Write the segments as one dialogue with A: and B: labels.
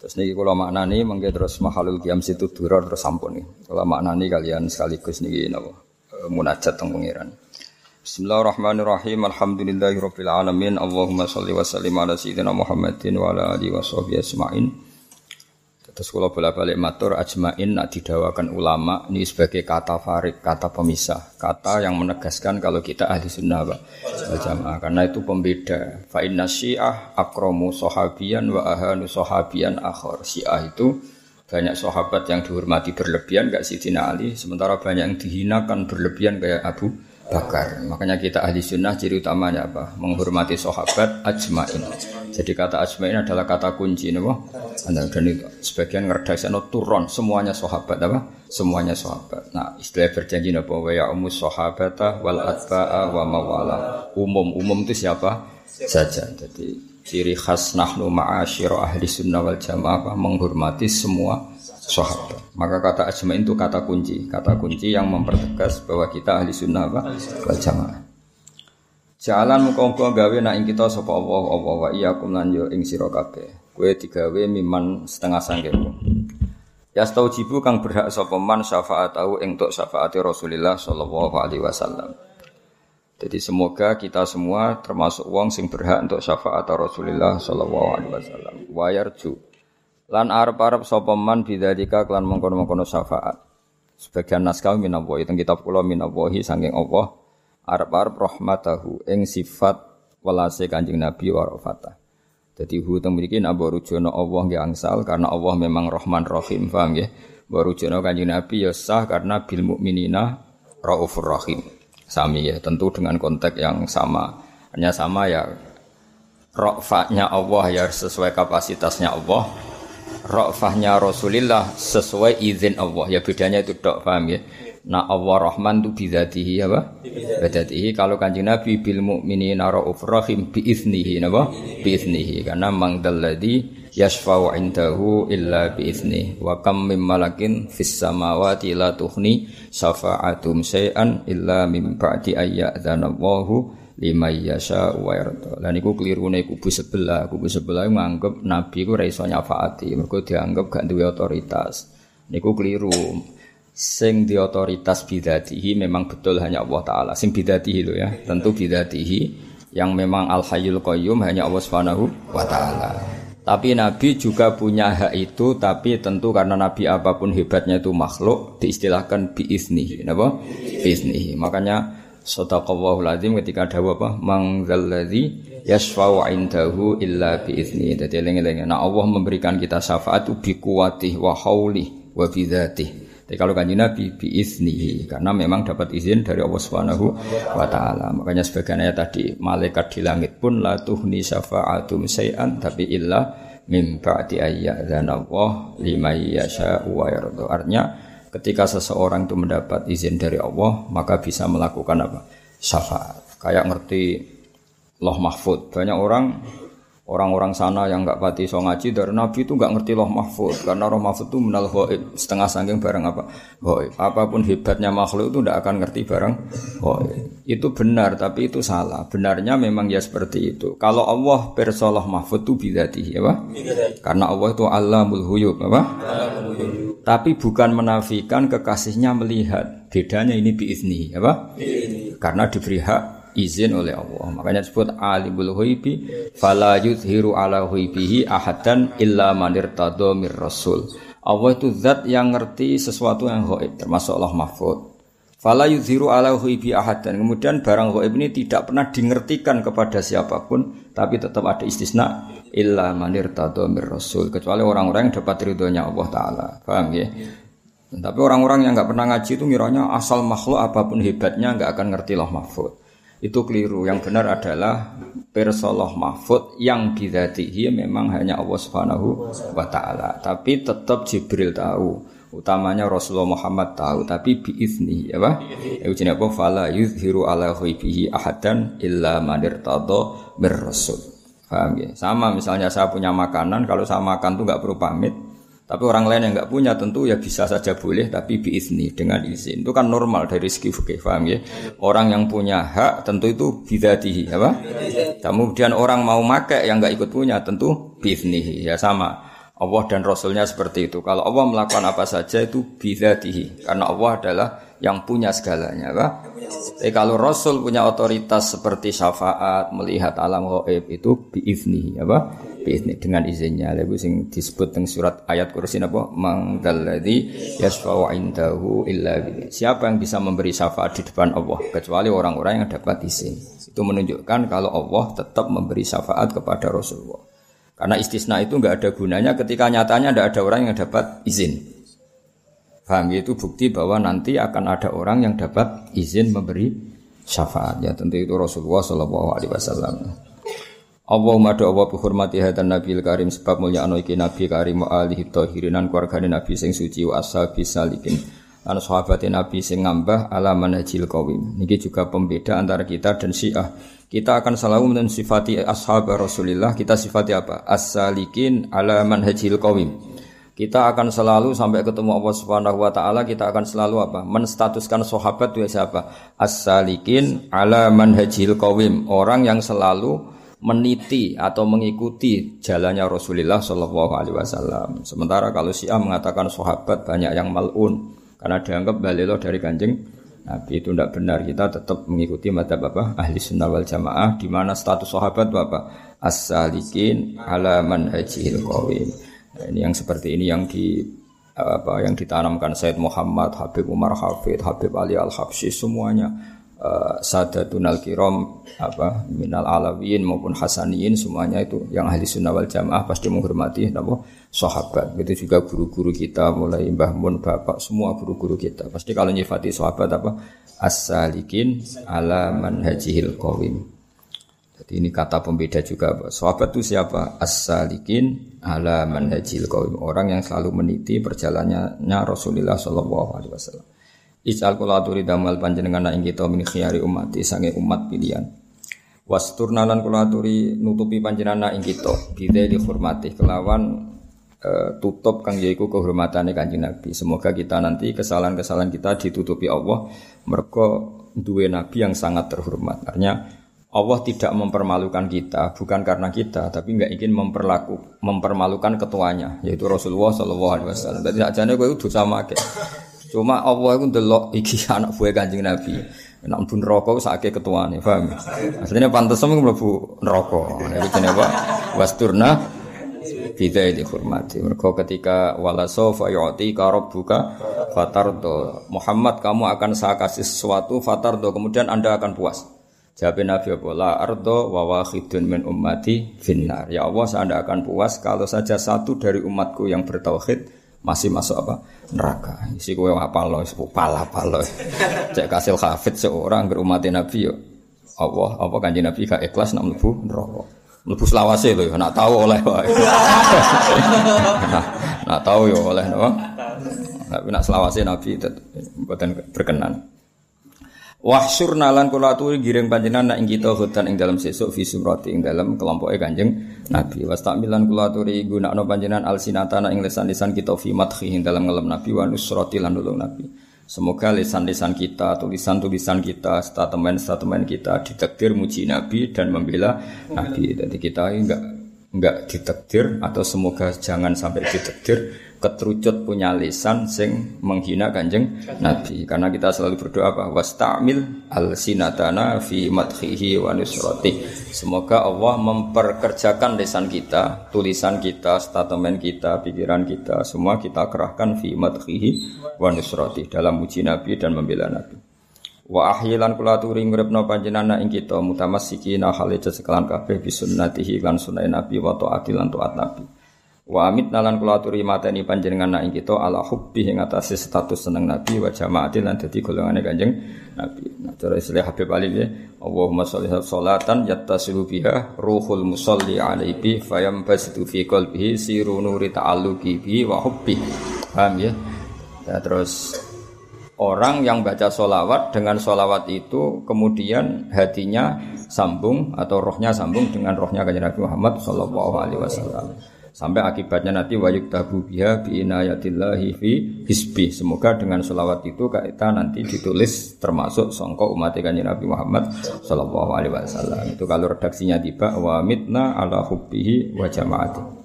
A: Terus niki kula maknani mengke terus mahalul qiyam situ duror terus sampun nih. Kula maknani kalian sekaligus niki napa e, munajat teng pangeran. Bismillahirrahmanirrahim. Alhamdulillahirabbil alamin. Allahumma shalli wa sallim ala sayyidina Muhammadin wa ala alihi washabihi ajmain. Terus kalau bolak-balik matur ajmain nak didawakan ulama ini sebagai kata farik, kata pemisah, kata yang menegaskan kalau kita ahli sunnah wal jamaah. Karena itu pembeda. Fa inna syiah akromu sohabian wa ahanu sohabian akhor. Syiah itu banyak sahabat yang dihormati berlebihan gak Sidina Ali, sementara banyak yang dihinakan berlebihan kayak Abu bakar. Makanya kita ahli sunnah ciri utamanya apa? Menghormati sahabat ajmain. Jadi kata ajmain adalah kata kunci nopo. Dan itu sebagian ngerdasano turun semuanya sahabat apa? Semuanya sahabat. Nah, istilah berjanji nopo wa ya umus sahabata wal atba'a wa mawala. Umum umum itu siapa? Saja. Jadi ciri khas nahnu ma'asyira ahli sunnah wal jamaah menghormati semua sahabat. Maka kata ajmain itu kata kunci, kata kunci yang mempertegas bahwa kita ahli sunnah wal jamaah. Jalan muka-muka gawe nak ing kita sapa Allah Allah wa iyyakum lan yo ing sira kabeh. Kowe digawe miman setengah sangkemu. Ya jibu kang berhak sapa man syafaat tahu ing tok syafaati Rasulullah sallallahu alaihi wasallam. Jadi semoga kita semua termasuk wong sing berhak untuk syafaat Rasulullah sallallahu alaihi wasallam. Wa yarju Lan arep-arep sapa man bidzalika klan mengkono-mengkono syafaat. Sebagian naskah minallahi teng kitab kula minallahi saking Allah arep-arep rahmatahu ing sifat welase Kanjeng Nabi wa rafatah. Dadi hu teng mriki nak rujono Allah nggih angsal karena Allah memang Rahman Rahim, paham nggih? Mbok rujono Kanjeng Nabi ya sah karena bil mukminina raufur rahim. Sami ya, tentu dengan konteks yang sama. Hanya sama ya rofaknya Allah ya sesuai kapasitasnya Allah rafahnya Rasulillah sesuai izin Allah. Ya bedanya itu dok paham ya. Nah Allah Rahman itu bidatihi apa? Bidatihi. Kalau kanjeng Nabi bil mu'minina ra'uf rahim biiznihi apa? Biiznihi. Karena mangdalladhi yashfa'u indahu illa biiznihi. Wa kam mim malakin fis samawati la tuhni syafa'atum syai'an illa mim ba'di ayya'dhanallahu lima yasha wa yarda. Lan iku klirune kubu sebelah, kubu sebelah nganggep nabi ku ora iso nyafaati, mergo dianggap gak duwe otoritas. Niku keliru. Sing di otoritas bidatihi memang betul hanya Allah taala. Sing bidatihi lo ya, tentu bidatihi yang memang al hayyul qayyum hanya Allah Subhanahu wa taala. Tapi Nabi juga punya hak itu, tapi tentu karena Nabi apa pun hebatnya itu makhluk, diistilahkan biizni, apa? Biizni. Makanya Sadaqallahul azim ketika ada apa? Mangzalladzi yashfa'u indahu illa biizni. Jadi eling-eling. Nah Allah memberikan kita syafaat bi kuwatih wa haulih wa bidzatih. Tapi kalau kanji Nabi karena memang dapat izin dari Allah Subhanahu wa taala. Makanya sebagian ayat tadi malaikat di langit pun la tuhni syafa'atum syai'an tapi illa min ba'di Allah liman yasha'u wa yarda. Artinya Ketika seseorang itu mendapat izin dari Allah, maka bisa melakukan apa? Syafaat. Kayak ngerti loh mahfud. Banyak orang orang-orang sana yang nggak pati so ngaji dari Nabi itu nggak ngerti loh mahfud. Karena roh mahfud itu menal hoib setengah sangking barang apa? Hoib apa pun hebatnya makhluk itu tidak akan ngerti barang hoib itu benar tapi itu salah. Benarnya memang ya seperti itu. Kalau Allah persolah mahfud itu bidati ya pak karena Allah itu alamul huyub apa? Tapi bukan menafikan kekasihnya melihat. Bedanya ini biizni apa? Karena diberi hak izin oleh Allah. Makanya disebut alimul ghaibi fala yuzhiru ala ghaibihi ahadan illa man irtada mir rasul. Allah itu zat yang ngerti sesuatu yang gaib termasuk Allah Mahfud. Fala yuzhiru ala ghaibi ahadan. Kemudian barang gaib ini tidak pernah dingertikan kepada siapa pun tapi tetap ada istisna illa man irtada mir rasul kecuali orang-orang yang dapat ridhonya Allah taala. Paham ya? Tapi orang-orang yang nggak pernah ngaji itu miranya asal makhluk apa pun hebatnya nggak akan ngerti Allah mahfud itu keliru. Yang benar adalah persoloh mahfud yang bidatihi memang hanya Allah Subhanahu wa taala. Tapi tetap Jibril tahu. Utamanya Rasulullah Muhammad tahu, tapi biizni ya Pak. Itu jenis apa? Fala yuzhiru ala ghaibihi ahadan illa man irtada. Paham ya? Sama misalnya saya punya makanan, kalau saya makan tuh nggak perlu pamit, tapi orang lain yang nggak punya tentu ya bisa saja boleh tapi biizni dengan izin. Itu kan normal dari segi fikih, paham ya? Orang yang punya hak tentu itu bidatihi, apa? Kemudian orang mau make yang nggak ikut punya tentu biiznihi, ya sama. Allah dan Rasulnya seperti itu. Kalau Allah melakukan apa saja itu bidatihi. Karena Allah adalah yang punya segalanya. Apa? Tapi kalau Rasul punya otoritas seperti syafaat, melihat alam gaib itu biifni, apa? Biifni dengan izinnya. Lalu sing disebut dengan surat ayat kursi apa? Mangdalladzi yasfa'u indahu illa Siapa yang bisa memberi syafaat di depan Allah kecuali orang-orang yang dapat izin. Itu menunjukkan kalau Allah tetap memberi syafaat kepada Rasulullah. Karena istisna itu nggak ada gunanya ketika nyatanya tidak ada orang yang dapat izin. Paham itu bukti bahwa nanti akan ada orang yang dapat izin memberi syafaat. Ya tentu itu Rasulullah Shallallahu Alaihi Wasallam. Allahumma do Allah bihormati hadan nabil karim sebab mulia anu iki nabi karim wa alihi tahirinan keluargane nabi sing suci wa ashabi salikin lan sahabate nabi sing ngambah ala manhajil qawim niki juga pembeda antara kita dan Syiah kita akan selalu mensifati ashab Rasulullah. Kita sifati apa? As-salikin ala manhajil qawim. Kita akan selalu sampai ketemu Allah Subhanahu wa taala kita akan selalu apa? Menstatuskan sahabat itu siapa? As-salikin ala manhajil qawim. Orang yang selalu meniti atau mengikuti jalannya Rasulullah Shallallahu Alaihi Wasallam. Sementara kalau Syiah mengatakan sahabat banyak yang malun karena dianggap balilo dari kanjeng Nabi itu tidak benar kita tetap mengikuti mata bapak ahli sunnah wal jamaah di mana status sahabat bapak as-salikin ala manhajil qawim. Nah, ini yang seperti ini yang di apa yang ditanamkan Said Muhammad, Habib Umar Hafid, Habib Ali Al Habsyi semuanya uh, sadatun al kiram apa minal alawiyin maupun hasaniyin semuanya itu yang ahli sunnah wal jamaah pasti menghormati nabo sahabat. Itu juga guru-guru kita mulai Mbah Mun Bapak semua guru-guru kita. Pasti kalau nyifati sahabat apa as-salikin ala manhajihil qawim. Jadi ini kata pembeda juga sahabat itu siapa? As-salikin ala manhajihil qawim. Orang yang selalu meniti perjalanannya Rasulullah sallallahu alaihi wasallam Isal kula aturi damal panjenengan ing kita min khiyari umat sange umat pilihan. Wasturna lan kula aturi nutupi panjenengan ing kita bidhe dihormati kelawan uh, tutup kang yaiku kehormatane Kanjeng Nabi. Semoga kita nanti kesalahan-kesalahan kita ditutupi Allah mereka duwe nabi yang sangat terhormat. Artinya Allah tidak mempermalukan kita bukan karena kita tapi nggak ingin memperlaku mempermalukan ketuanya yaitu Rasulullah Shallallahu Alaihi Wasallam. Jadi ajane kowe dosa make. Cuma Allah itu ndelok iki anak buah Kanjeng Nabi. Nek pun rokok sakit ketuane, paham? Pantas sama mlebu neraka. Iku jenenge apa? Wasturna bidai dihormati. Mereka ketika wala sofa yu'ti buka fatardo. Muhammad kamu akan saya kasih sesuatu fatardo kemudian Anda akan puas. Jawab Nabi Allah, la ardo wa wahidun min ummati finnar. Ya Allah, saya anda akan puas kalau saja satu dari umatku yang bertauhid masih masuk apa? Neraka. Isi kue apa lo pala pala cek kasil hafid seorang berumat nabi yo. Allah apa kanji nabi gak ikhlas nak melebu neraka? Melebu selawase lo nak tahu oleh nah, nak tahu yo oleh no? Tapi nak selawase nabi buatan berkenan Wahsyur nalan kula aturi giring panjenengan nak ing kita hutan ing dalam sesuk fi sumrati ing dalam kelompoke Kanjeng Nabi. Wastamilan kula aturi gunakno panjenengan alsinatana ing lisan-lisan kita fi madhi ing dalam ngelem Nabi wa nusrati lan nulung Nabi. Semoga lisan-lisan kita, tulisan-tulisan kita, statement-statement kita ditakdir muji Nabi dan membela Nabi. Jadi kita enggak enggak ditakdir atau semoga jangan sampai ditakdir keterucut punya lisan sing menghina kanjeng Nabi. Karena kita selalu berdoa apa? Wastamil al sinatana fi madhihi wa nusrati. Semoga Allah memperkerjakan lisan kita tulisan kita statement kita pikiran kita semua kita kerahkan fi madhihi wa nusrati dalam muji Nabi dan membela Nabi. Wa ahyilan kula turi nguripno panjenengan ing kita mutamassikina hale sekelan kabeh bisunnatihi lan sunah Nabi wa taati lan taat Nabi Wa amit nalan kula aturi mateni panjenengan nak kita ala hubbi ing atase status seneng Nabi wa jamaatin lan dadi golongane Kanjeng Nabi. Nah, cara istilah Habib Ali ya, Allahumma sholli sholatan yattasilu biha ruhul musalli alaihi fayam basitu fi qalbihi siru nuri ta'alluqi bi wa hubbi. Paham ya? ya terus orang yang baca solawat dengan solawat itu kemudian hatinya sambung atau rohnya sambung dengan rohnya kanjeng Nabi Muhammad Shallallahu Alaihi Wasallam sampai akibatnya nanti wayuk tabu biha bi inayatillahi fi hisbi. Semoga dengan selawat itu kita nanti ditulis termasuk songkok umat kanjeng Nabi Muhammad Shallallahu Alaihi Wasallam. Itu kalau redaksinya tiba wa mitna ala hubbihi wa jamaati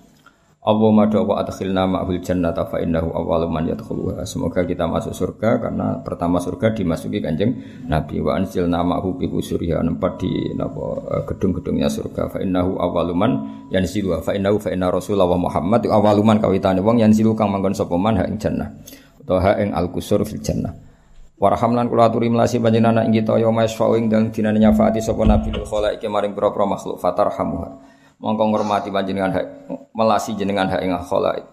A: Allahumma doa adkhilna ma'hul jannata fa innahu awwalu man yadkhuluha. Semoga kita masuk surga karena pertama surga dimasuki Kanjeng Nabi. Wa anzilna ma'hu bi husuriha nempat di napa eh, gedung-gedungnya surga. Fa awwalu man yanzilu fa innahu fa inna rasulullah Muhammad. Awwalu man kawitane. Wong yanzilu kang manggon sapa man? Ha ing jannah. Utawa ha ing al-kusur fil jannah. Warhamlan kula aturi melasi panjenengan ing kita ya masfa'u ing dalem dinane nyafaati sapa nabi khalaiki maring pira-pira makhluk fatarhamuha mongko ngurmati panjenengan hak melasi jenengan hak ing khalaik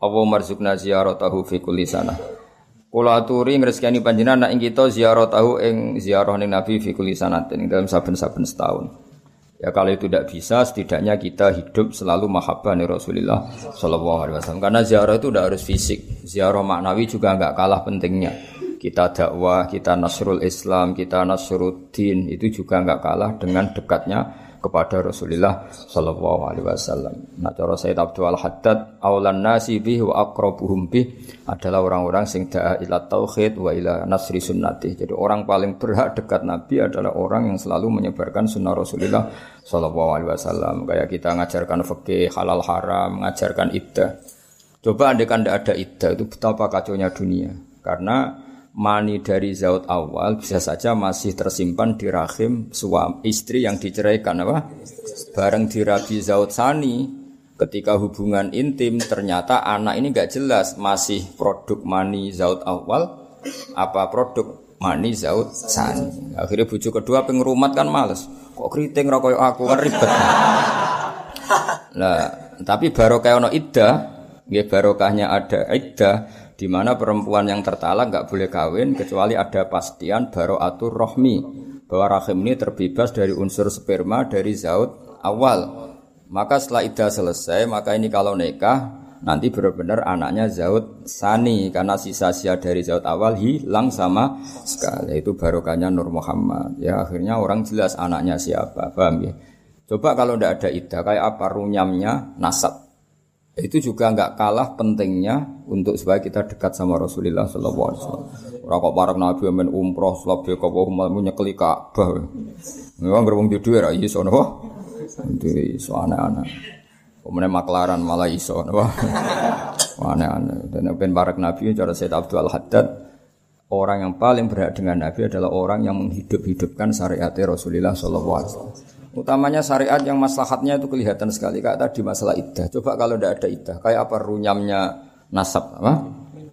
A: apa marzukna ziyaratahu fi kulli sana Kula aturi ngreskani panjenengan ing kita ziyaratahu ing ziarah ning Nabi fi kulli sanatin dalam saben-saben setahun. Ya kalau itu tidak bisa, setidaknya kita hidup selalu mahabbah nih Rasulullah Shallallahu Alaihi Wasallam. Karena ziarah itu tidak harus fisik, ziarah maknawi juga nggak kalah pentingnya. Kita dakwah, kita nasrul Islam, kita nasruddin itu juga nggak kalah dengan dekatnya kepada Rasulullah sallallahu alaihi wasallam. Nah cara Sayyid Abdul Haddad aulan nasi bih wa aqrabuhum bih adalah orang-orang sing da'a ila tauhid wa ila nasri sunnati. Jadi orang paling berhak dekat Nabi adalah orang yang selalu menyebarkan sunnah Rasulullah sallallahu alaihi wasallam. Kayak kita ngajarkan fikih halal haram, mengajarkan iddah. Coba andai kan tidak ada iddah itu betapa kacaunya dunia. Karena mani dari zaut awal bisa saja masih tersimpan di rahim suami istri yang diceraikan apa? Bareng di rabi zaut sani. Ketika hubungan intim ternyata anak ini nggak jelas masih produk mani zaut awal apa produk mani zaut sani. Akhirnya bujuk kedua pengrumat kan males. Kok keriting rokok aku? Kan ribet. Nah tapi barokah ono ya barokahnya ada iddah di mana perempuan yang tertalak nggak boleh kawin kecuali ada pastian atur rohmi bahwa rahim ini terbebas dari unsur sperma dari zaut awal. Maka setelah iddah selesai, maka ini kalau nikah nanti benar-benar anaknya zaut sani karena sisa-sisa dari zaut awal hilang sama sekali. Itu barokahnya Nur Muhammad. Ya akhirnya orang jelas anaknya siapa, paham ya? Coba kalau tidak ada iddah kayak apa runyamnya nasab itu juga nggak kalah pentingnya untuk supaya kita dekat sama Rasulullah Sallallahu Alaihi Wasallam. Orang kok para nabi men umroh, selabih kau mau nyekeli Ka'bah. Memang gerbong di dua rai iso nopo. Itu aneh-aneh. Kemudian maklaran malah iso nopo. Aneh-aneh. Dan ben para nabi cara Said Abdul Haddad orang yang paling berhak dengan Nabi adalah orang yang menghidup-hidupkan syariat Rasulullah Sallallahu Alaihi Wasallam. Utamanya syariat yang maslahatnya itu kelihatan sekali kayak tadi masalah iddah. Coba kalau tidak ada iddah, kayak apa runyamnya nasab, apa?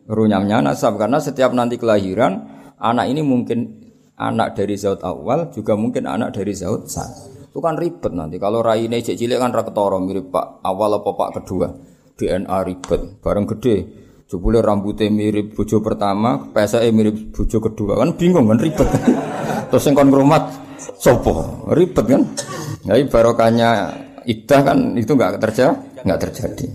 A: Runyamnya nasab karena setiap nanti kelahiran anak ini mungkin anak dari zaut awal juga mungkin anak dari zaut sa. Itu kan ribet nanti. Kalau rai ini cilik kan raketoro mirip pak awal apa pak kedua. DNA ribet, bareng gede. Jebule rambutnya mirip bojo pertama, PSE mirip bojo kedua kan bingung kan ribet. Terus yang kon sopo? Ribet kan? Jadi barokahnya iddah kan itu nggak terjadi nggak terjadi.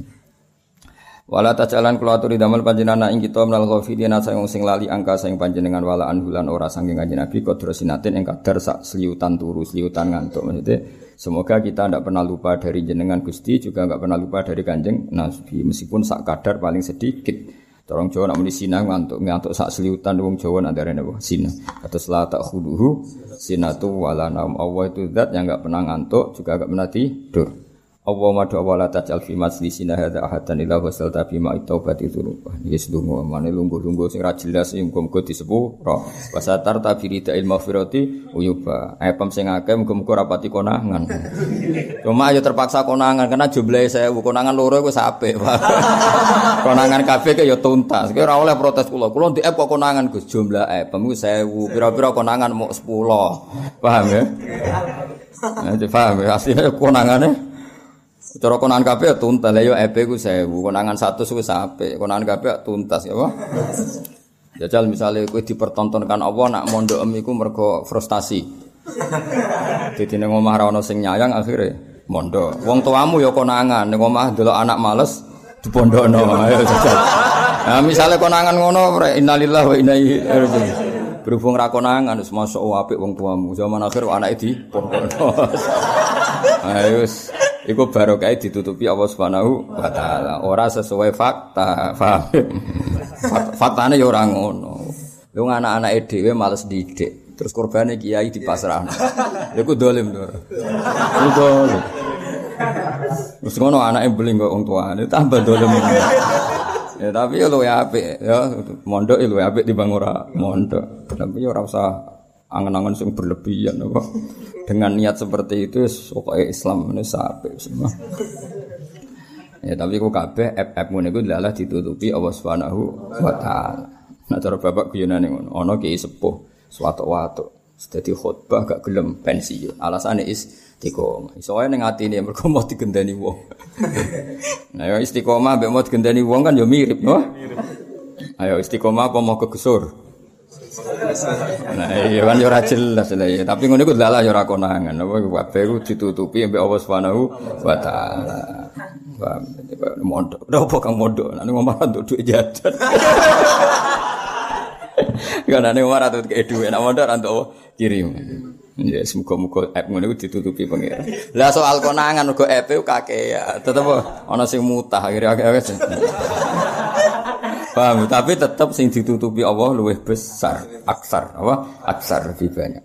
A: Wala tajalan kula aturi damel panjenengan ing kita menal ghafidina sayang sing lali angka sayang panjenengan wala anhulan ora saking kanjeng Nabi kodro sinatin ing kadar sak seliutan turu seliutan ngantuk. Maksudnya semoga kita tidak pernah lupa dari jenengan Gusti juga nggak pernah lupa dari kanjeng Nabi meskipun sak kadar paling sedikit Orang Jawa nak muni sina ngantuk ngantuk sak seliutan wong Jawa nak darene apa? Sina. Atau la tak khuduhu sinatu wala naum. Allah itu zat yang enggak pernah ngantuk juga enggak pernah tidur. Allah madu awala tajal fi majlisina hadza ahadan ila wasal tabi ma taubat itu lupa. Yes lungo mane lungguh-lungguh sing ra jelas sing muga-muga disepuro. Wasatar tabiri ta ilmu firati uyuba. Epem sing akeh muga-muga rapati konangan. Cuma ayo terpaksa konangan karena jumlahe saya konangan loro wis apik. konangan ke ya tuntas. Ki ora oleh protes kula. Kula ndek kok konangan Gus jumlah epem ku 1000. Pira-pira konangan mau 10. Paham ya? Nah, paham ya? Aslinya konangannya Cara konangan kabeh ya tuntas. Lah yo EP ku 1000, konangan 100 wis apik. Konangan kabeh ya tuntas ya apa? Jajal misalnya kowe dipertontonkan Allah nak mondok em iku mergo frustasi. Dadi ning omah ra ono sing nyayang akhire mondok. Wong tuamu ya konangan, ning omah delok anak males dipondokno. Ayo jajal. Nah, misalnya konangan ngono, innalillahi wa inna ilaihi raji'un. Berhubung ra konangan wis masuk apik wong tuamu. Zaman akhir anake di pondokno. Ayo Iku barokah ditutupi Allah Subhanahu wa taala. Ora sesuai fakta. Paham? Faktane ya ora ngono. Lu anak-anake dhewe males didik. Terus korbane kiai dipasrahno. Iku dolim to. Iku dolim. Terus ngono anake beling kok wong tuane tambah dolim. ya tapi ya luwe apik ya mondok ya luwe apik timbang ora mondok. Tapi ya ora angen-angen sing berlebihan apa. Dengan niat seperti itu pokoknya Islam ini apik semua. Ya tapi kok kabeh app-app ngene iku ditutupi Allah Subhanahu wa taala. Nah cara bapak guyonane ngono, ana ki sepuh suatu waktu. Dadi khutbah gak gelem pensiun. Alasane istiqomah. Iso ae ning atine mergo mau digendani wong. nah ya istiqomah mbek mau digendani wong kan ya mirip, no? Ayo istiqomah apa mau kegesur? Nah, iya kan yo ora jelas lah ya. Tapi ngono iku dalah yo ora konangan. Apa kabeh ditutupi mbek Allah Subhanahu wa taala. Paham? Udah apa kang mondok? Nek ngomong untuk duit jajan. Kan ane ora tuh kayak duit, nak mondok ra untuk kirim. Ya semoga-moga app ngono iku ditutupi pengira. Lah soal konangan uga app kakek ya. Tetep ana sing mutah akhirnya akeh Paham, tapi tetap sing ditutupi Allah luwih besar, aksar, apa? Aksar lebih banyak.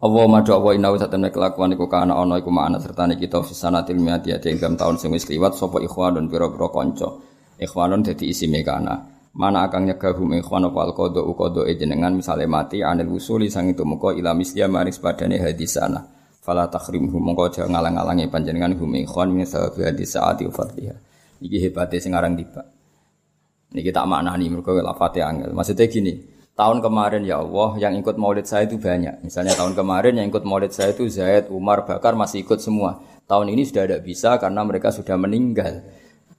A: Allah madu Allah inna wa satamna kelakuan iku kana ana iku makna sertane kita fisanatil miati ing dalam tahun sing wis kliwat sapa ikhwanun pira-pira kanca. Ikhwanun dadi isime kana. Mana akan nyegah hum ikhwan apa alqada uqada jenengan misale mati anil usuli sang itu muka ila misliya maris padane hadisana. Fala takhrimhum mongko aja ngalang-alangi panjenengan hum ikhwan min sababi hadisati wa fadliha. Iki hebate sing aran tiba. Ini kita maknani mereka lafate angel. Maksudnya gini, tahun kemarin ya Allah yang ikut maulid saya itu banyak. Misalnya tahun kemarin yang ikut maulid saya itu Zaid, Umar, Bakar masih ikut semua. Tahun ini sudah tidak bisa karena mereka sudah meninggal.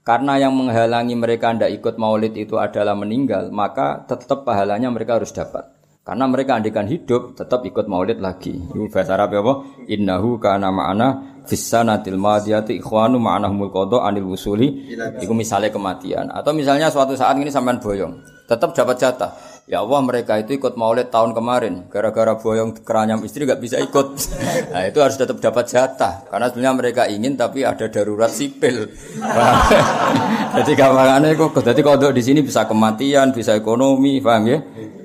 A: Karena yang menghalangi mereka tidak ikut maulid itu adalah meninggal, maka tetap pahalanya mereka harus dapat. Karena mereka andikan hidup tetap ikut maulid lagi. Itu bahasa Arab apa? Innahu kana ma'ana fissanatil madiyati ikhwanu ma'anahumul qada anil wusuli. Iku misalnya kematian. Atau misalnya suatu saat ini sampean boyong, tetap dapat jatah. Ya Allah mereka itu ikut maulid tahun kemarin Gara-gara boyong keranyam istri gak bisa ikut Nah itu harus tetap dapat jatah Karena sebenarnya mereka ingin tapi ada darurat sipil Jadi gampangannya kok Jadi kalau di sini bisa kematian, bisa ekonomi, paham ya?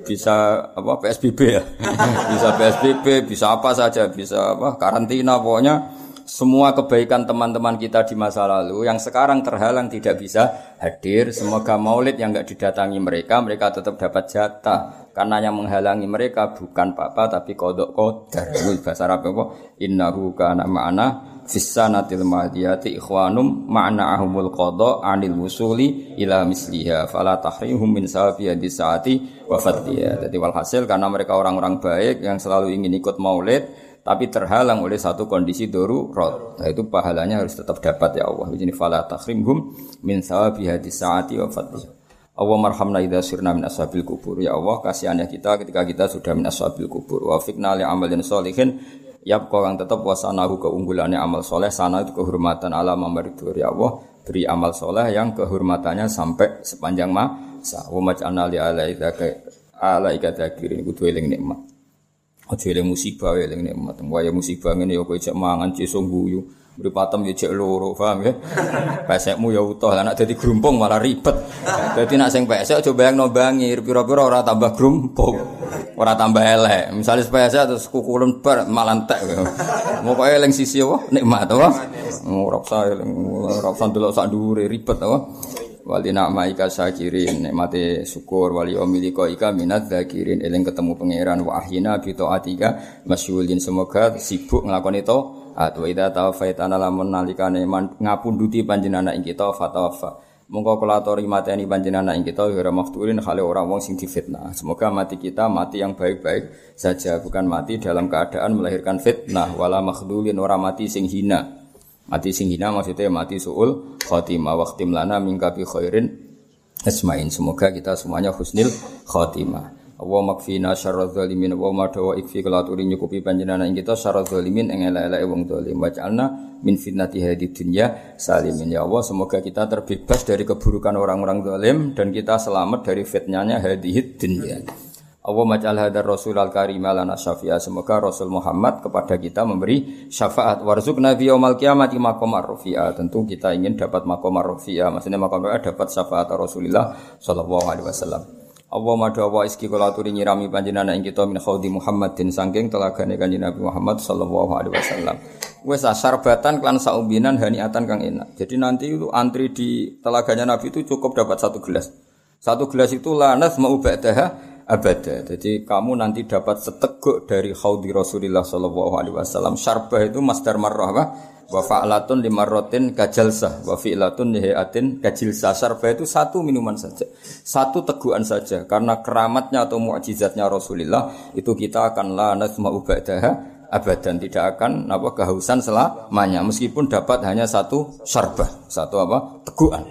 A: Bisa apa PSBB ya, bisa PSBB, bisa apa saja, bisa apa karantina pokoknya semua kebaikan teman-teman kita di masa lalu yang sekarang terhalang tidak bisa hadir. Semoga maulid yang nggak didatangi mereka, mereka tetap dapat jatah. Karena yang menghalangi mereka bukan papa tapi kodok kodar. Itu bahasa Arab apa? Innahu kana ma'ana fissanatil madiyati ikhwanum ma'na ahumul qada anil wusuli ila misliha fala tahrihum min sawabi saati wa fadliya. Jadi walhasil karena mereka orang-orang baik yang selalu ingin ikut maulid tapi terhalang oleh satu kondisi darurat. Nah itu pahalanya harus tetap dapat ya Allah. Ini fala takhrimhum min sawabi hadis saati wa fadliha. Allah marhamna idza sirna min ashabil kubur. Ya Allah kasihannya kita ketika kita sudah min ashabil kubur. Wa fikna li amalin sholihin ya kau yang tetap wasanahu keunggulannya amal soleh sana itu kehormatan alam amaridur ya Allah beri amal soleh yang kehormatannya sampai sepanjang masa wa maj'alna li alaika alaika dakirin kudu eling nikmat Aja eling musibah eling nikmat. Waya musibah ngene ya kowe cek mangan cisung guyu. Mripatem ya cek loro, paham ya? Pesekmu ya utuh, anak dadi grumpung malah ribet. Dadi nak sing pesek aja bayangno bangir, pira-pira ora tambah grumpung. Ora tambah elek. Misale pesek terus kukulen bar malah entek. Mokoke eling sisi apa? Nikmat apa? Ora usah eling, ora ribet apa? wali na'maika syakirin nikmati syukur wali omiliko ika minat zakirin eling ketemu pangeran wa ahina bi taatika masyghulin semoga sibuk nglakoni to atau idza tawafaitana lamun nalikane ngapunduti panjenengan ing kita fatawaffa mongko kula atori mateni panjenengan ing kita ora maftulin khale ora wong sing difitnah. Semoga mati kita mati yang baik-baik saja bukan mati dalam keadaan melahirkan fitnah. Wala makhdulin ora mati sing hina. Mati sing hina maksudnya mati suul khotimah waktim lana mingka bi khairin asmain. Semoga kita semuanya husnil khotimah. Allah makfina syarra zalimin wa ma dawa ikfi kelaturi nyukupi panjenengan ing kita syarra zalimin ing elek-elek wong zalim waj'alna min fitnati hadid dunya salimin ya Allah semoga kita terbebas dari keburukan orang-orang zalim dan kita selamat dari fitnahnya hadid dunya Allah majal hadar Rasul al karim lana syafi'a. Semoga Rasul Muhammad kepada kita memberi syafaat. Warzuk nabi yaumal kiamati makom arrofi'a. Tentu kita ingin dapat makom arrofi'a. Maksudnya makom dapat syafaat Rasulullah Shallallahu Alaihi Wasallam. Allah madu wa iski kula aturi nyirami panjenengan ing kita min khaudi Muhammadin saking telagane kanjeng Nabi Muhammad sallallahu alaihi wasallam. Wes sarbatan klan saumbinan haniatan kang enak. Jadi nanti itu antri di telaganya Nabi itu cukup dapat satu gelas. Satu gelas itu lanas mau ba'daha abada. Jadi kamu nanti dapat seteguk dari khaudi Rasulullah sallallahu alaihi wasallam. Syarbah itu masdar marrah? Wa fa'latun limarrotin kajalsah. Wa fi'latun lihiatin kajilsah Sarba itu satu minuman saja. Satu teguhan saja. Karena keramatnya atau mu'jizatnya Rasulullah Itu kita akan la nasma'u ba'daha abadan. Tidak akan apa kehausan selamanya. Meskipun dapat hanya satu syarbah satu apa teguhan.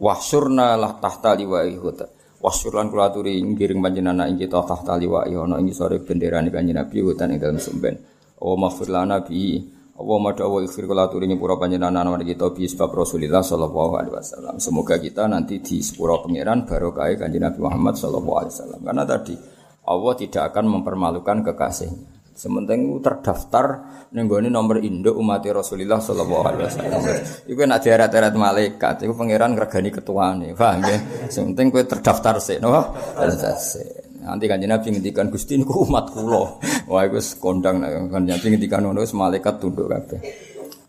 A: Wahsyurna lah tahta liwa'i huta wahsyurlan kula aturi ngiring panjenengan ing kita tahta liwa'i ana ing sore bendera kanjeng Nabi hutan ing dalem sumben. Oh maghfir lana bi Allah madu Allah ikhfir kula aturi nyepura panjenengan nama kita bi sebab Rasulullah sallallahu alaihi wasallam. Semoga kita nanti di sepura pangeran barokah kanjeng Nabi Muhammad sallallahu alaihi wasallam. Karena tadi Allah tidak akan mempermalukan kekasihnya. Sementing terdaftar nenggoni nomor induk umat Rasulullah sallallahu alaihi wasallam. Iku nak diarat-arat malaikat, iku pangeran ngregani ketuane, paham nggih? Sementing kowe terdaftar sik, no? Terdaftar Nanti kan Nabi ngendikan Gusti niku umat kula. Wah iku kondang kan Nabi ngendikan ngono wis malaikat tunduk kabeh.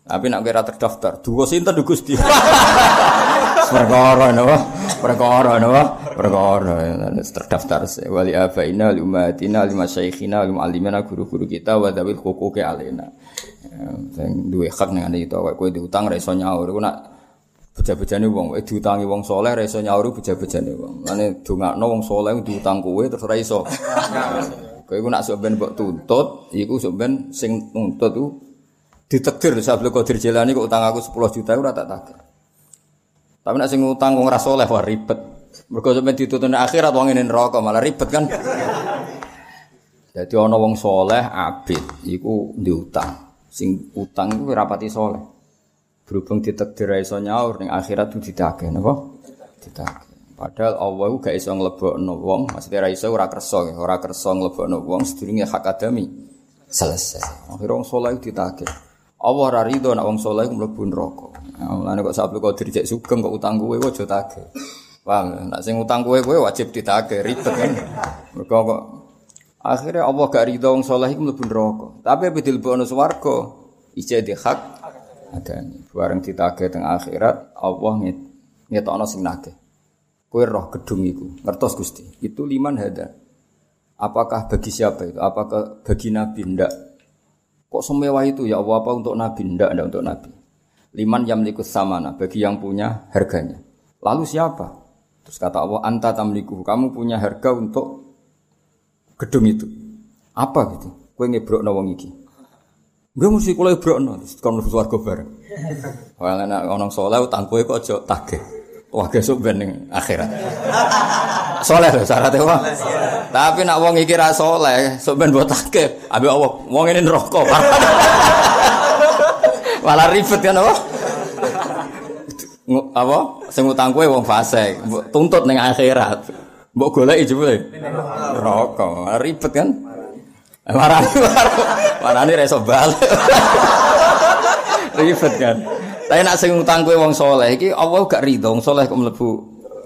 A: Tapi nak kira terdaftar, dua sinten Gusti. Perkara napa? Perkara napa? Perkara terdaftar wali abaina li umatina li masyayikhina li muallimina guru-guru kita wa dawil huquqi alaina. Sing duwe hak ning ngene itu kowe diutang ra iso nyaur nak beja-bejane wong, eh diutangi wong soleh ra iso nyauri beja-bejane wong. Mane dongakno wong soleh diutang kowe terus ra iso. Kowe iku nak sok ben mbok tuntut, iku sok ben sing nuntut ku ditakdir Sabtu Qadir Jilani kok utang aku 10 juta ora tak tagih. Tapi nak sing utang wong ra soleh wah ribet. Mergo sampeyan dituntut akhirat wong ngene neraka malah ribet kan. Jadi ana wong soleh abid iku diutang. Sing utang iku rapati soleh. Berhubung ditakdir iso nyaur ning akhirat itu ditagih napa? Ditagih. Padahal Allah gak iso nglebokno wong, maksudnya ra iso ora kersa, ora kersa nglebokno wong sedurunge hak adami selesai. Akhirnya wong saleh ditagih. Allah ora rido nek wong saleh mlebu neraka. Mulane kok sabtu kok dirjek sugeng kok utang kowe aja tagih. Paham? Nek sing utang kowe kowe wajib ditagih, ribet kan. Mergo kok akhirnya Allah gak rido wong saleh iku mlebu neraka. Tapi bedil bono swarga, ijek di hak adani. Bareng ditagih teng akhirat, Allah ngetokno sing nagih. Kowe roh gedung iku, ngertos Gusti. Itu liman hada. Apakah bagi siapa itu? Apakah bagi nabi ndak? Kok semewah itu ya Allah apa untuk nabi ndak ndak untuk nabi? Liman yamlikus samana bagi yang punya harganya. Lalu siapa? Terus kata Allah anta tamliku, kamu punya harga untuk gedung itu. Apa gitu? Kowe ngebrokno wong iki. Gue mesti kula ibrokno kon mlebu swarga bareng. Wah nek ana saleh utang kowe kok aja tagih. Wah gesuk ben ning akhirat. Saleh lho syaratnya wah. Tapi nak wong iki ra saleh, sok ben mbok tagih. Abi Allah, wong ini neraka. Malah ribet kan apa? apa sing utang wong mbok tuntut ning akhirat. Mbok goleki jebule. Neraka. Ribet kan? Marani marani reso balik. Ribet kan. Tapi nak sing utang kowe wong saleh iki Allah gak rido wong saleh kok mlebu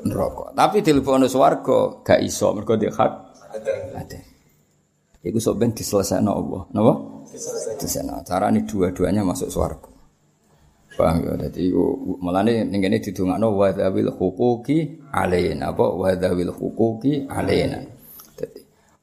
A: neraka. Tapi dilebokno swarga gak iso mergo dia hak. Ada. Iku sok ben diselesaikno Allah. Napa? Diselesaikno. Carane dua-duanya masuk swarga. Paham ya? Iku mulane ning kene didongakno wa dzawil huquqi alaina. Apa wa dzawil huquqi alaina.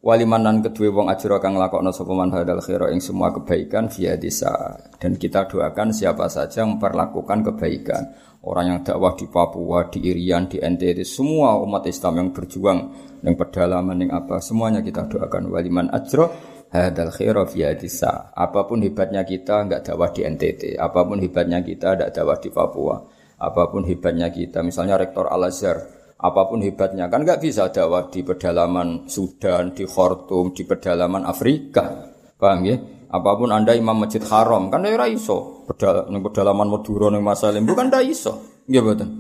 A: Walimanan kedua wong ajro kang lakokno sapa man hadal khaira ing semua kebaikan via desa dan kita doakan siapa saja yang memperlakukan kebaikan. Orang yang dakwah di Papua di Irian di NTT semua umat Islam yang berjuang yang pedalaman yang apa semuanya kita doakan. Waliman ajro hadal khaira via desa apa pun hebatnya kita nggak dakwah di NTT apa pun hebatnya kita tidak dakwah di Papua. Apa pun hebatnya kita misalnya rektor Al Azhar apa pun hebatnya kan nggak bisa dakwah di pedalaman Sudan, di Khartoum, di pedalaman Afrika, paham ya? Apa pun anda imam masjid haram kan ya iso, pedal, pedalaman Madura nih Masalim bukan dah iso, ya betul.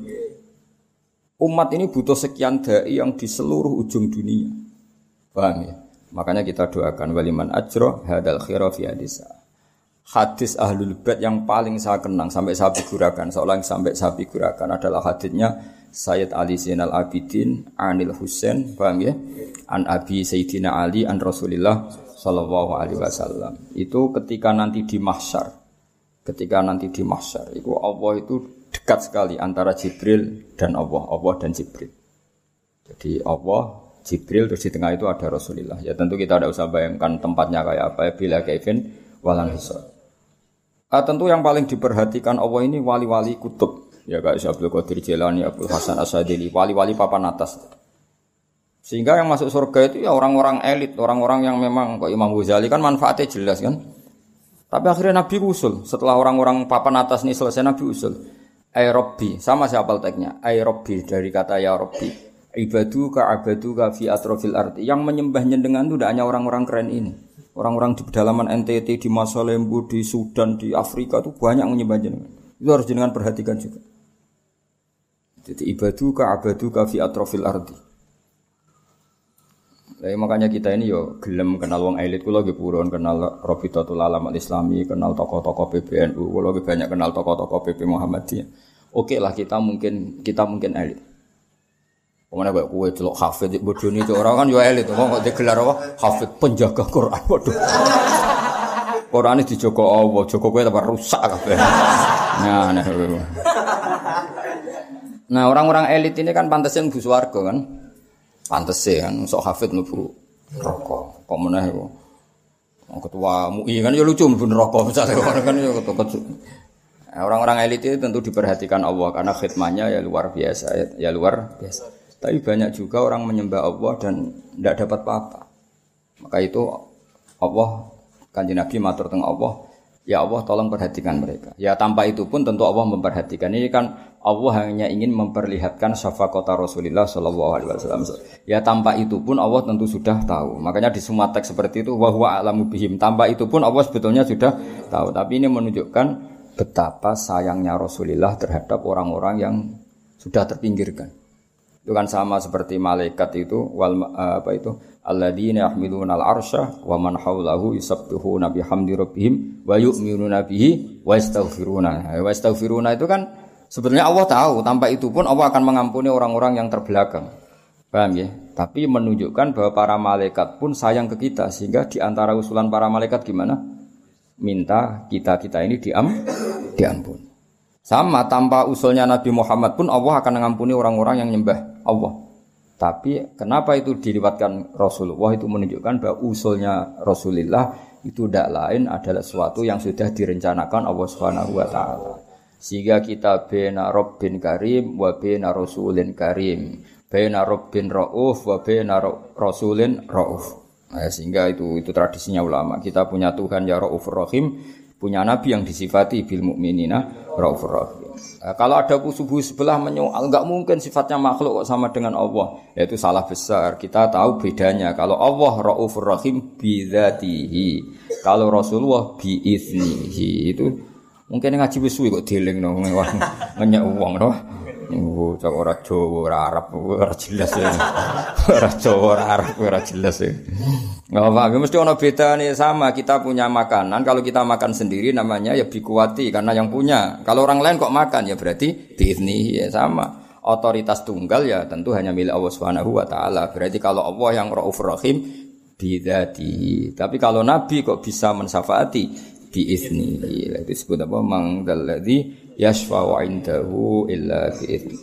A: Umat ini butuh sekian dai yang di seluruh ujung dunia, paham ya? Makanya kita doakan waliman ajro hadal khira fi hadisa. Hadis ahlul bait yang paling saya kenang sampai saya figurakan, seolah sampai saya figurakan adalah hadisnya Sayyid Ali Zainal Abidin Anil Husain paham ya? An Abi Sayyidina Ali an Rasulillah sallallahu alaihi wasallam. Itu ketika nanti di mahsyar. Ketika nanti di mahsyar itu Allah itu dekat sekali antara Jibril dan Allah Allah dan Jibril. Jadi Allah Jibril terus di tengah itu ada Rasulullah ya tentu kita tidak usah bayangkan tempatnya kayak apa ya bila Kevin walan hisab. Ah, tentu yang paling diperhatikan Allah ini wali-wali kutub. Ya kayak Syabdul Qadir Jilani, Abdul Hasan Asadili, wali-wali papan atas. Sehingga yang masuk surga itu ya orang-orang elit, orang-orang yang memang kok Imam Ghazali kan manfaatnya jelas kan. Tapi akhirnya Nabi usul, setelah orang-orang papan atas ini selesai Nabi usul. Ay Robbi, sama siapa teknya? Ay Robbi dari kata ya Robbi. Ibadu ka abadu ka fi atrofil arti. Yang menyembahnya dengan itu tidak hanya orang-orang keren ini. Orang-orang di pedalaman NTT, di Masalembu, di Sudan, di Afrika itu banyak menyembah jenengan. Itu harus jenengan perhatikan juga. Jadi ibadu ka abadu ka fi atrofil ardi. Jadi makanya kita ini yo gelem kenal wong elit kula nggih purun kenal Rabitatul Alam Al Islami, kenal tokoh-tokoh PBNU, kula nggih banyak kenal tokoh-tokoh PP Muhammadiyah. Oke lah kita mungkin kita mungkin elit. Ke mana kayak kue celok hafid bodoh ini orang kan juga elit, kok digelar apa hafid penjaga Quran bodoh. Quran ini dijogo Allah, jogo kue tambah rusak kabeh. Nah, nah, nah orang-orang elit ini kan pantasnya nunggu suarga kan, pantas kan, sok hafid nunggu rokok, kok mana itu? Ketua MUI kan ya lucu nunggu rokok misalnya kan ya ketua Orang-orang elit itu tentu diperhatikan Allah karena khidmahnya ya luar biasa, ya luar biasa. Tapi banyak juga orang menyembah Allah dan tidak dapat apa-apa. Maka itu Allah kanji Nabi matur tengah Allah, ya Allah tolong perhatikan mereka. Ya tanpa itu pun tentu Allah memperhatikan. Ini kan Allah hanya ingin memperlihatkan kota Rasulullah Shallallahu Alaihi Wasallam. Ya tanpa itu pun Allah tentu sudah tahu. Makanya di semua teks seperti itu wahwa alamu bihim. Tanpa itu pun Allah sebetulnya sudah tahu. Tapi ini menunjukkan betapa sayangnya Rasulullah terhadap orang-orang yang sudah terpinggirkan. Itu kan sama seperti malaikat itu wal apa itu alladzina yahmiluna al-arsya wa man haulahu yusabbihuna bihamdi rabbihim wa yu'minuna bihi wa yastaghfiruna. Wa yastaghfiruna itu kan sebenarnya Allah tahu tanpa itu pun Allah akan mengampuni orang-orang yang terbelakang. Paham ya? Tapi menunjukkan bahwa para malaikat pun sayang ke kita sehingga di antara usulan para malaikat gimana? Minta kita-kita ini diam diampuni. Sama tanpa usulnya Nabi Muhammad pun Allah akan mengampuni orang-orang yang nyembah Allah. Tapi kenapa itu diriwatkan Rasulullah itu menunjukkan bahwa usulnya Rasulullah itu tidak lain adalah sesuatu yang sudah direncanakan Allah Subhanahu wa taala. Sehingga kita bena Rabbin Karim wa bena Rasulin Karim. Bena Rabbin Rauf wa bena Rasulin Rauf. Nah, sehingga itu itu tradisinya ulama. Kita punya Tuhan ya Rauf Rahim, punya nabi yang disifati bil mukminina. Nah, kalau ada subuh sebelah menyoal, enggak mungkin sifatnya makhluk kok sama dengan Allah. Ya, itu salah besar. Kita tahu bedanya. Kalau Allah raufur rahim bidzatihi. Kalau Rasulullah biiznihi. Itu mungkin ngaji wis kok dieling no ngenyek wong no. Oh, cok ora Jawa, ora Arab, ora jelas ya. Ora Jawa, ora Arab, ora jelas ya. Enggak apa mesti ono beda nih sama kita punya makanan. Kalau kita makan sendiri namanya ya bikuati karena yang punya. Kalau orang lain kok makan ya berarti biizni ya sama. Otoritas tunggal ya tentu hanya milik Allah Subhanahu wa taala. Berarti kalau Allah yang Raufur Rahim bidati. Tapi kalau Nabi kok bisa mensafaati biizni. Itu disebut apa? Mangdalladzi yashfa'u indahu illa bi'idni.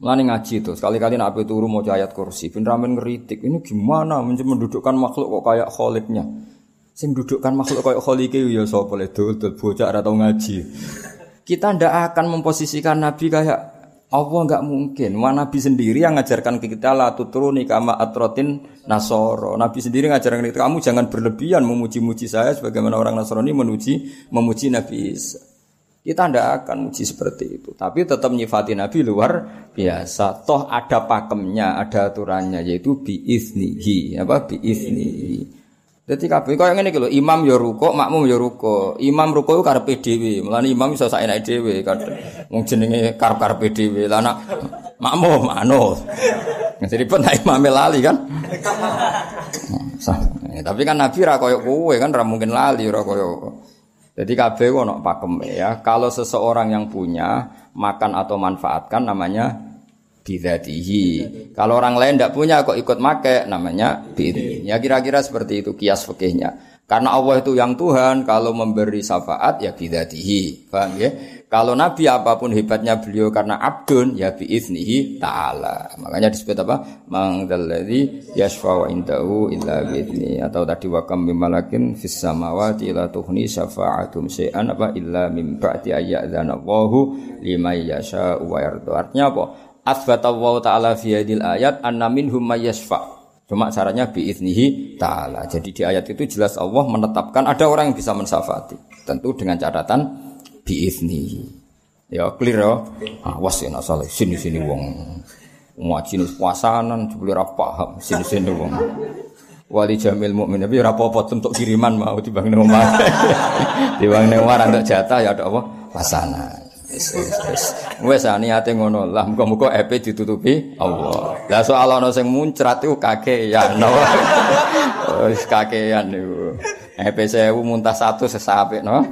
A: Mulane ngaji itu, sekali-kali nak turu mau ayat kursi, ben ramen ngeritik. Ini gimana mendudukkan makhluk kok kayak kholiknya? Sing dudukkan makhluk kayak kholike ya sapa le dul bocah ora tau ngaji. Kita ndak akan memposisikan Nabi kayak Allah nggak mungkin. Wah, Nabi sendiri yang ngajarkan kita la tutruni kama atrotin nasoro. Nabi sendiri ngajarkan kita kamu jangan berlebihan memuji-muji saya sebagaimana orang Nasrani memuji memuji Nabi Isa. Kita tidak akan muji seperti itu. Tapi tetap nyifati Nabi luar biasa. Toh ada pakemnya, ada aturannya yaitu biiznihi. Apa biiznihi. Jadi kabeh kaya ngene iki lho, imam ya ruko, makmum ya ruko. Imam ruko iku karepe dhewe. Mulane imam iso saenake dhewe kadang wong jenenge karep-karepe dhewe. Lah nak makmum anu. Jadi pun imam lali kan. Sah. Tapi kan Nabi ra koyo kowe kan ra mungkin lali ra koyo jadi kabeh ono pakem ya. Kalau seseorang yang punya makan atau manfaatkan namanya bidatihi. Kalau orang lain tidak punya kok ikut make namanya biidni. Ya kira-kira seperti itu kias fikihnya. Karena Allah itu yang Tuhan, kalau memberi syafaat ya bidatihi. Paham ya? Kalau Nabi apa pun hebatnya beliau karena abdun ya biiznihi ta'ala. Makanya disebut apa? Mangdalladzi yashfa'u indahu illa biizni. Atau tadi wakam mimalakin fis samawati la tuhni syafa'atum syai'an apa illa mim ba'di ayyadzana Allahu liman yasha'u wa yardu. Artinya apa? Asbata Allah ta'ala fi hadil ayat anna minhum may yashfa'. Cuma caranya biiznihi ta'ala. Jadi di ayat itu jelas Allah menetapkan ada orang yang bisa mensafati. Tentu dengan catatan biiznihi. Ya clear ya. Awas ya salah sini-sini wong. Ngaji nih puasanan jebule ra paham sini-sini wong. Wali jamil mukmin tapi ora apa-apa untuk kiriman mau dibang nang omah. dibang nang omah untuk jatah ya ada apa? Pasangan. Wis wis wis. Wis ah, niate ngono lah muga-muga epe ditutupi Allah. Lah soal ana sing muncrat iku kakean. Wis kakean niku. Epe 1000 muntah 1 sesapik no.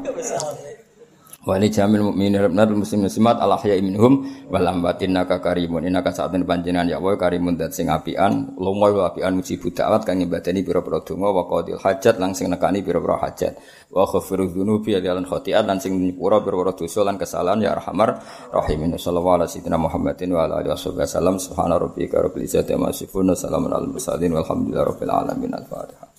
A: Wali jamil mukminin benar muslim muslimat al ahya minhum wal amwatin naka karimun. Inaka sa'atun panjenengan ya wa karimun dat sing apian lumoy apian mujibu da'wat kang nyebadani pira-pira donga wa qadil hajat lang sing nekani pira-pira hajat. Wa ghafiru dzunubi lan khotiat lan sing nyepura pira-pira dosa lan kesalahan ya arhamar rahimin. Sallallahu alaihi wasallam Muhammadin wa ala alihi wasallam subhana rabbika rabbil izzati amma yasifun salamun alal mursalin walhamdulillahi rabbil alamin. Al-fatihah